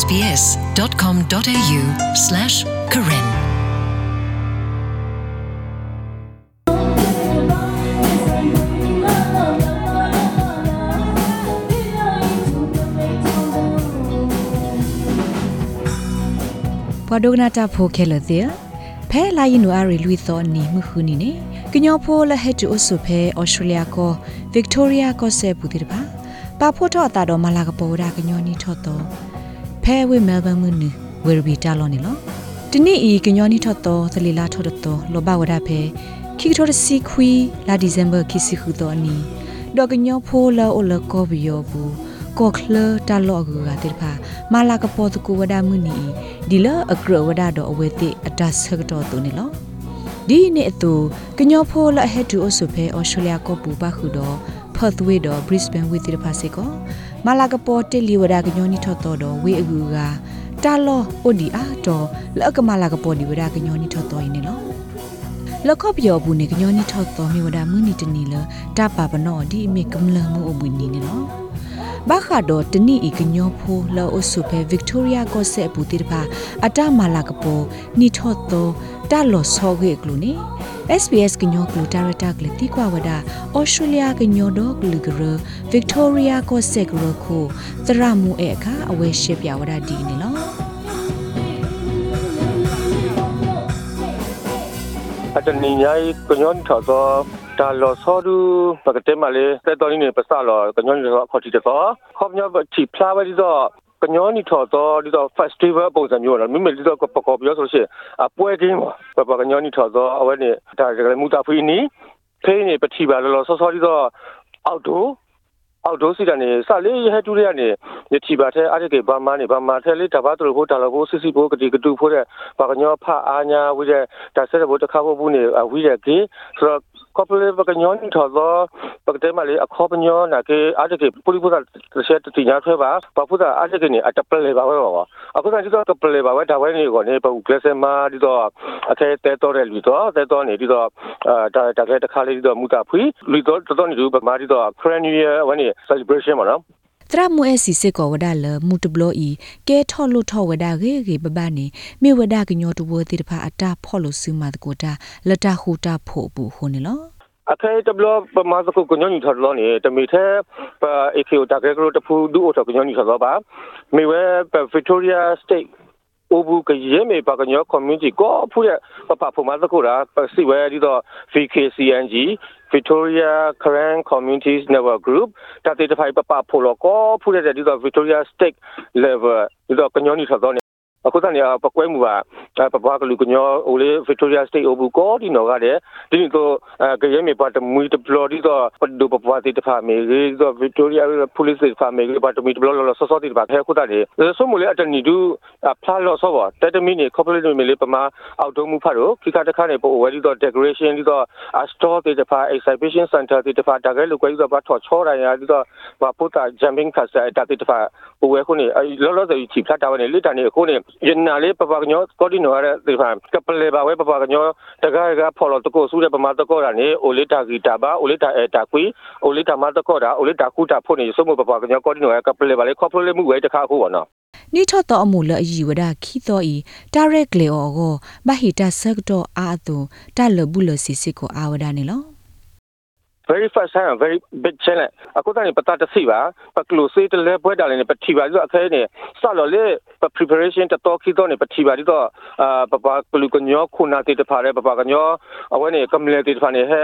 sbs.com.au/karen ပဒုကနာတာဖိုခဲလတဲ့ဖဲလာရင်နူအရီလူသောနီမှုခုနီနေကညောဖိုလဟက်တူအဆုဖဲဩစတြေးလျကိုဗစ်တိုးရီယာကိုဆေပူတိတပါပါဖို့တော့တာတော့မလာကပေါ်ဒါကညောနီထော့တော့ ဖဲဝိမဲလ်ဘန်မှုနီဝေရဘီတာလောနီလောတနေ့ဤကညောနီထော့တော့သလီလာထော့တော့လောဘဝဒဖဲခိကထော်စီခွီလာဒီဇမ်ဘာခိစီခုတော့နီဒေါကညောဖိုလာအိုလကောဘီယောဘူးကောခလတာလော့ဂူကတိဖာမာလာကပေါ်တကူဝဒမှုနီဒီလအကရဝဒတော့အဝေတိအတဆကတော့တုန်နီလောဒီနေ့အတူကညောဖိုလဟက်တူအဆုဖဲဩစတြေးလျကောပူပါခုတော့ဖတ်ဝေတော့ Brisbane ဝေတိတဖာစေကော မာလာကပေါ်တက်လီဝဒကညောနီထော့တော့တော့ဝေအကူကတာလောအိုဒီအာတော့လကမာလာကပေါ်ဒီဝဒကညောနီထော့တော့ရင်လောလကော့ပြောဘူးနေကညောနီထော့တော့မြေဝဒမှုနီတနီလတပါပနောဒီအမေကမလမှုအဘူးနီနေလောဘာခါဒိုတနီဤကညောဖိုလောအဆုပဲဗစ်တိုးရီယာကိုဆက်ဘူးတိတပါအတမာလာကပိုနီထော့တော့တလောဆောဂေကလူနေ SBS ကညောကလူဒါရတာကလတိကွာဝဒဩစတြေးလျကညောတော့ကလူဂရဗစ်တိုးရီယာကိုဆက်ဂရခုသရမှုအဲအခါအဝဲရှိပြဝဒဒီနေလောအတနီညာကညွန်ထောသောဒါလောဆောဒူပကတဲမလေးတဲ့တော်နေပစလောကညွန်လောခေါ်တီတော့ခေါညဘတီဖလာဝဒီတော့ ကညောနီထော်တော့ဒီတော့ festival ပုံစံမျိုးလားမိမလီတော့ပကောပြောဆိုရှင်အပွဲကင်းပါပကညောနီထော်တော့အဝဲနေဒါကလေးမူတာဖီနီဖေးနေပတိပါလောလောဆောဆောဒီတော့အောက်တို့အောက်ဒိုစီကနေစလေးရဟတူရကနေရတီပါတဲ့အားကေဘာမနေဘာမထဲလေးတပတ်တို့ဖို့တလဖို့စစ်စစ်ဖို့ကတိကတူဖို့တဲ့ဘာကညောဖအာညာဝိတဲ့ဒါဆက်ဖို့တခါဖို့ဘူးနေဝိတဲ့ကေဆိုတော့ ကော်ပိုရေးဘကညောနီထော်သောဘကတဲမလေးအခေါ်ပညောနာကေအားကေပူလီဖုဒဆက်တညာထွဲပါဘာဖုဒအားကေနေအတပလေပါဝဲပါအခုကဒီတော့တပလေပါဝဲဒါဝဲနေကိုနေပူကလစမာဒီတော့အခဲတဲတော်တဲ့လူတော့တဲတော်နေဒီတော့အာဒါဒါခဲတခါလေးဒီတော့မူတာဖွီလူတော့တော်နေလူပမာဒီတော့ Friend New Year ဝဲနေ celebration ပါနော် တရမွေစီစစ်ကောဝဒါလမူတဘလီကဲထော်လို့ထော်ဝဒါရေရေပပနေမေဝဒါကညောတဘဝတိတဖာအတာဖော်လို့စူမာတကိုတာလတဟူတာဖို့ဘူးဟိုနေလောအခဲတဘလပမာစကုကညညထော်လို့နေတမီသေးပအေကီယိုတာကဲကရိုတဖူဒူအိုထော်ကညညထော်လို့ပါမေဝဲ Victoria State အို ဘူးကရဲမေပါကညော community ကိုဖူရပပဖမစကုရာစီဝဲဒီတော့ VKCNG Victoria Current Communities Network Group တတိတဖိုင်ပပဖိုလောကိုဖူရတဲ့ဒီတော့ Victoria State level ဒီတော့ကညောနီထော်တော့ အခုတည်းကပကွဲမှုကပပကလူကညောအိုလေ Victoria State အိုဘူးကိုဒီနော်ကတဲ့ဒီတော့ကရဲမေပတ်မူတဘလဒီတော့ပဒုပပဝတိတဖာမေဒီတော့ Victoria Police တဖာမေပတ်မူတဘလလောဆောဆောတိတဖာဖဲခုတည်းဆိုမလေအတနီဒူဖလာလောဆောပါတတမီနေ corporate မေလေပမာအောက်တုံးမှုဖတ်တော့ခိကတခါနေပိုဝဲဒီတော့ decoration ဒီတော့ store တိတဖာ exhibition center တိတဖာတကယ်လို့ကွဲဒီတော့ဘာထော်ချောရရဒီတော့ဘာပုတာ jumping castle တတိတဖာဝဲခုနေလောလောဆယ်ချီဖလာတာဝနေလိတာနေခုနေယနာလေးပပကညောကောဒီနိုရတဲ့ဒီဖာကပလေပါဝဲပပကညောတကားကဖော်လို့တကိုဆူတဲ့ပမာတကောတာနေအိုလီတာဂီတာပါအိုလီတာအတာကွီအိုလီတာမတကောတာအိုလီတာကူတာဖို့နေစမှုပပကညောကောဒီနိုရကပလေပါလေခေါပလေမှုဝဲတခါခုပါနော်နိထတော့အမှုလအီဝဒခီတော့ဤဒါရက်လေအောကိုဘဟီတာဆက်တော့အာတူတလဘူးလစီစီကိုအာဝဒနေလော very first time very big challenge အခုတည်းပတတစီပါပကလိုစေးတလဲပွဲတာလည်းပတိပါဆိုအခဲနေစလော်လေ preparation တတော်ခီတော့နေပတိပါဒီတော့အာပပကလူကညောခုနာတေတဖာရဲပပကညောအဝဲနေ community တဖာနေဟဲ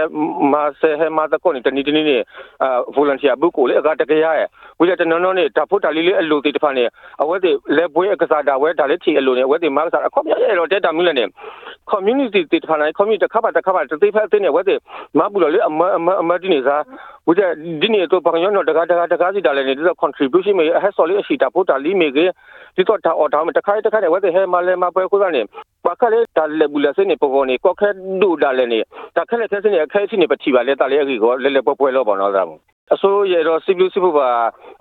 မာဆေဟဲမာတကောနေတနီတနီနေအာ volunteer ဘူးကိုလေအကတကရရဲ့ဝိရတနော်နော်နေတဖို့တာလေးလေးအလိုတေတဖာနေအဝဲတေလဲပွဲအကစားတာဝဲဒါလေးချီအလိုနေဝဲတေမာကစားအခေါမြရဲ့တော့တက်တာမိလည်းနေ community တေတဖာနေ community တစ်ခါပါတစ်ခါပါတေဖက်တေနေဝဲတေမဘူးလို့လေအမအမဒီနေစားဝိရဒီနေတော့ပကညောနော်တကားတကားတကားစီတာလည်းနေဒီတော့ contribution မေအဟက်ဆော်လေးအရှိတာဖို့တာလီမေကေဒီတော့တာအော်တာမတခါတခါနဲ့ဝဲတေဟဲမလဲမပွဲခုကနေပကလေတာလေဘူးလစနေပေါ်နေကောက်ခဲဒူဒါလည်းနေတခါလေခဲစနေအခဲစီနေပချီပါလေတာလေအကြီးကိုလဲလဲပွဲပွဲလို့ပေါ့နော်ဒါအစိုးရတော့စီဗီစီဘူပါ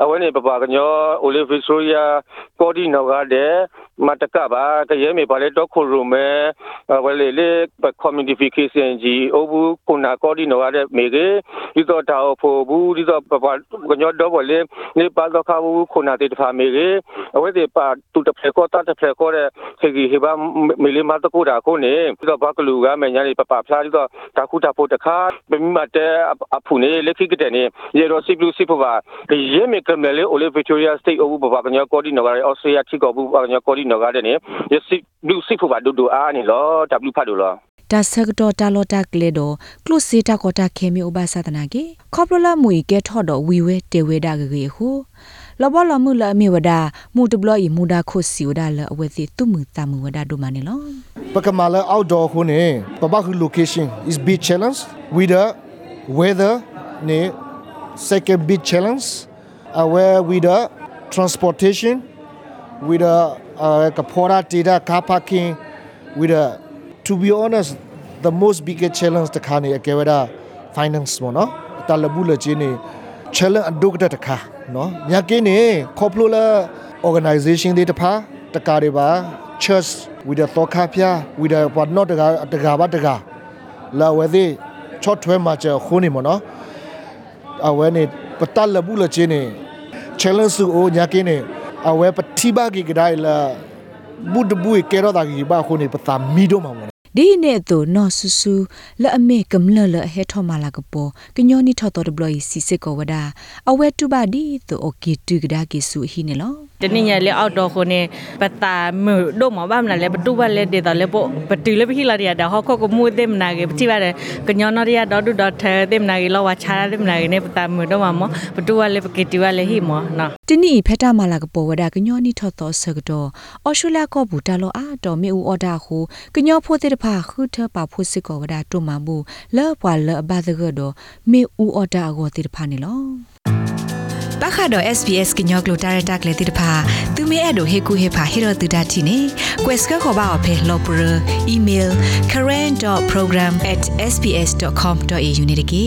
အဝဲနေပပကညောအိုလီဗီဆိုရီယာကော်ဒီနောကတဲ့ မတကပါကရဲမေပါလေတော့ခိုရုမဲဝလေလေ communication ကြီးအဘူးခုနာကောဒီနော်ရတဲ့မေကေဒီတော့တာဖို့ဘူးဒီတော့ပပကညတော့ဘလေနေပါတော့ခါဘူးခုနာတေတဖာမေကေအဝဲဒီပါတူတဖဲကောတတဖဲကောတဲ့ခေကြီးဟေဘာမေလေးမတကူတာခုနေဒီတော့ဘကလူကမညာလေးပပဖျားဒီတော့တာခုတာဖို့တခါမမတဲ့အဖူနေလက်ခိကတဲ့နေရေတော့စီဘလူးစီဖပါရဲမေကမလေအိုလေဗစ်တိုရီယာစတိတ်အဘူးပပကညကောဒီနော်ရအော်စတြေးလျထိကောဘူးပကညကောဒီနော်ရတဲ့နေရစီဘလူးစီဖပါဒူဒူအားနေလော W ဖတ်လို့လောတာဆကတော့တာလော်တာကလေတော့ကလုစီတာကောတာခေမီဥပသဒနာကေခေါပလလမွေကဲထော့တော့ဝီဝဲတေဝဲဒါဂေဟုလဘလမှုလအမီဝဒါမူတဘလီမူဒါခုစီဝဒါလအဝဲစီတုမှုတမှုဝဒါဒုမနေလော Pakamala outdoor hune Babaku location is big challenge with the weather ne second big challenge uh, where with the transportation with the uh, kapora tira kapaki with a to be honest the most biggest challenge the khani kewera finance mo no? Talabula chini challenge aduk da takha no? Yake ne khoplo la organization de tapha takare ba church with a thoka phya with a what not daga daga ba daga la wede chot thwe ma cha khuni mo no? Awene patal labula chini challenge o yake ne အဝဲပတိဘာကိကဒိုင်လာဘုဒ္ဓဘူကေရောဒါကိဘာခုန်ပတာမီဒိုမမဒီနေ့တော့နော်ဆူဆူလအမေကမလလဟဲထမလာကပေါ်ကညောနီထတော်ဘလစီစကောဝဒါအဝဲတူပါဒီတော့အိုကေတူကဒါကိဆူဟီနေလော တနည်းညာလေအောက်တော့ခုနေပတာမဒိုမဘာမလာလေဘတူဘလေဒေတာလေပိုပတူလေပိလာရီယာဒါဟောခကမှုသေမနာကေပတိပါရကညောနော်ရီယာဒေါဒူဒေါထဲသေမနာကေလောဝါချာရသေမနာကေနေပတာမဒိုမမဘတူဝလေပကေတီဝလေဟီမောနော်တနိဖက်တာမလာကပေါ်ဝဒကညောနီထော်တော်ဆကတော့အော်ရှူလာကောဘူတာလောအာတော်မေဦးအော်ဒါဟုကညောဖိုတဲ့တဖာခုထပါဖို့စစ်ကောဝဒတုမဘူးလောပွာလောဘာသကတော့မေဦးအော်ဒါကိုတဲ့တဖာနေလော ပခါတော့ SPS ကညောကလိုတာရတက်လေတိတဖာသူမဲအဲ့တို့ဟေကူဟေဖာဟေရတူဒတ်တီနေ quest ကခေါ်ပါအဖေလောပရ email current.program@sps.com.au နေတကေ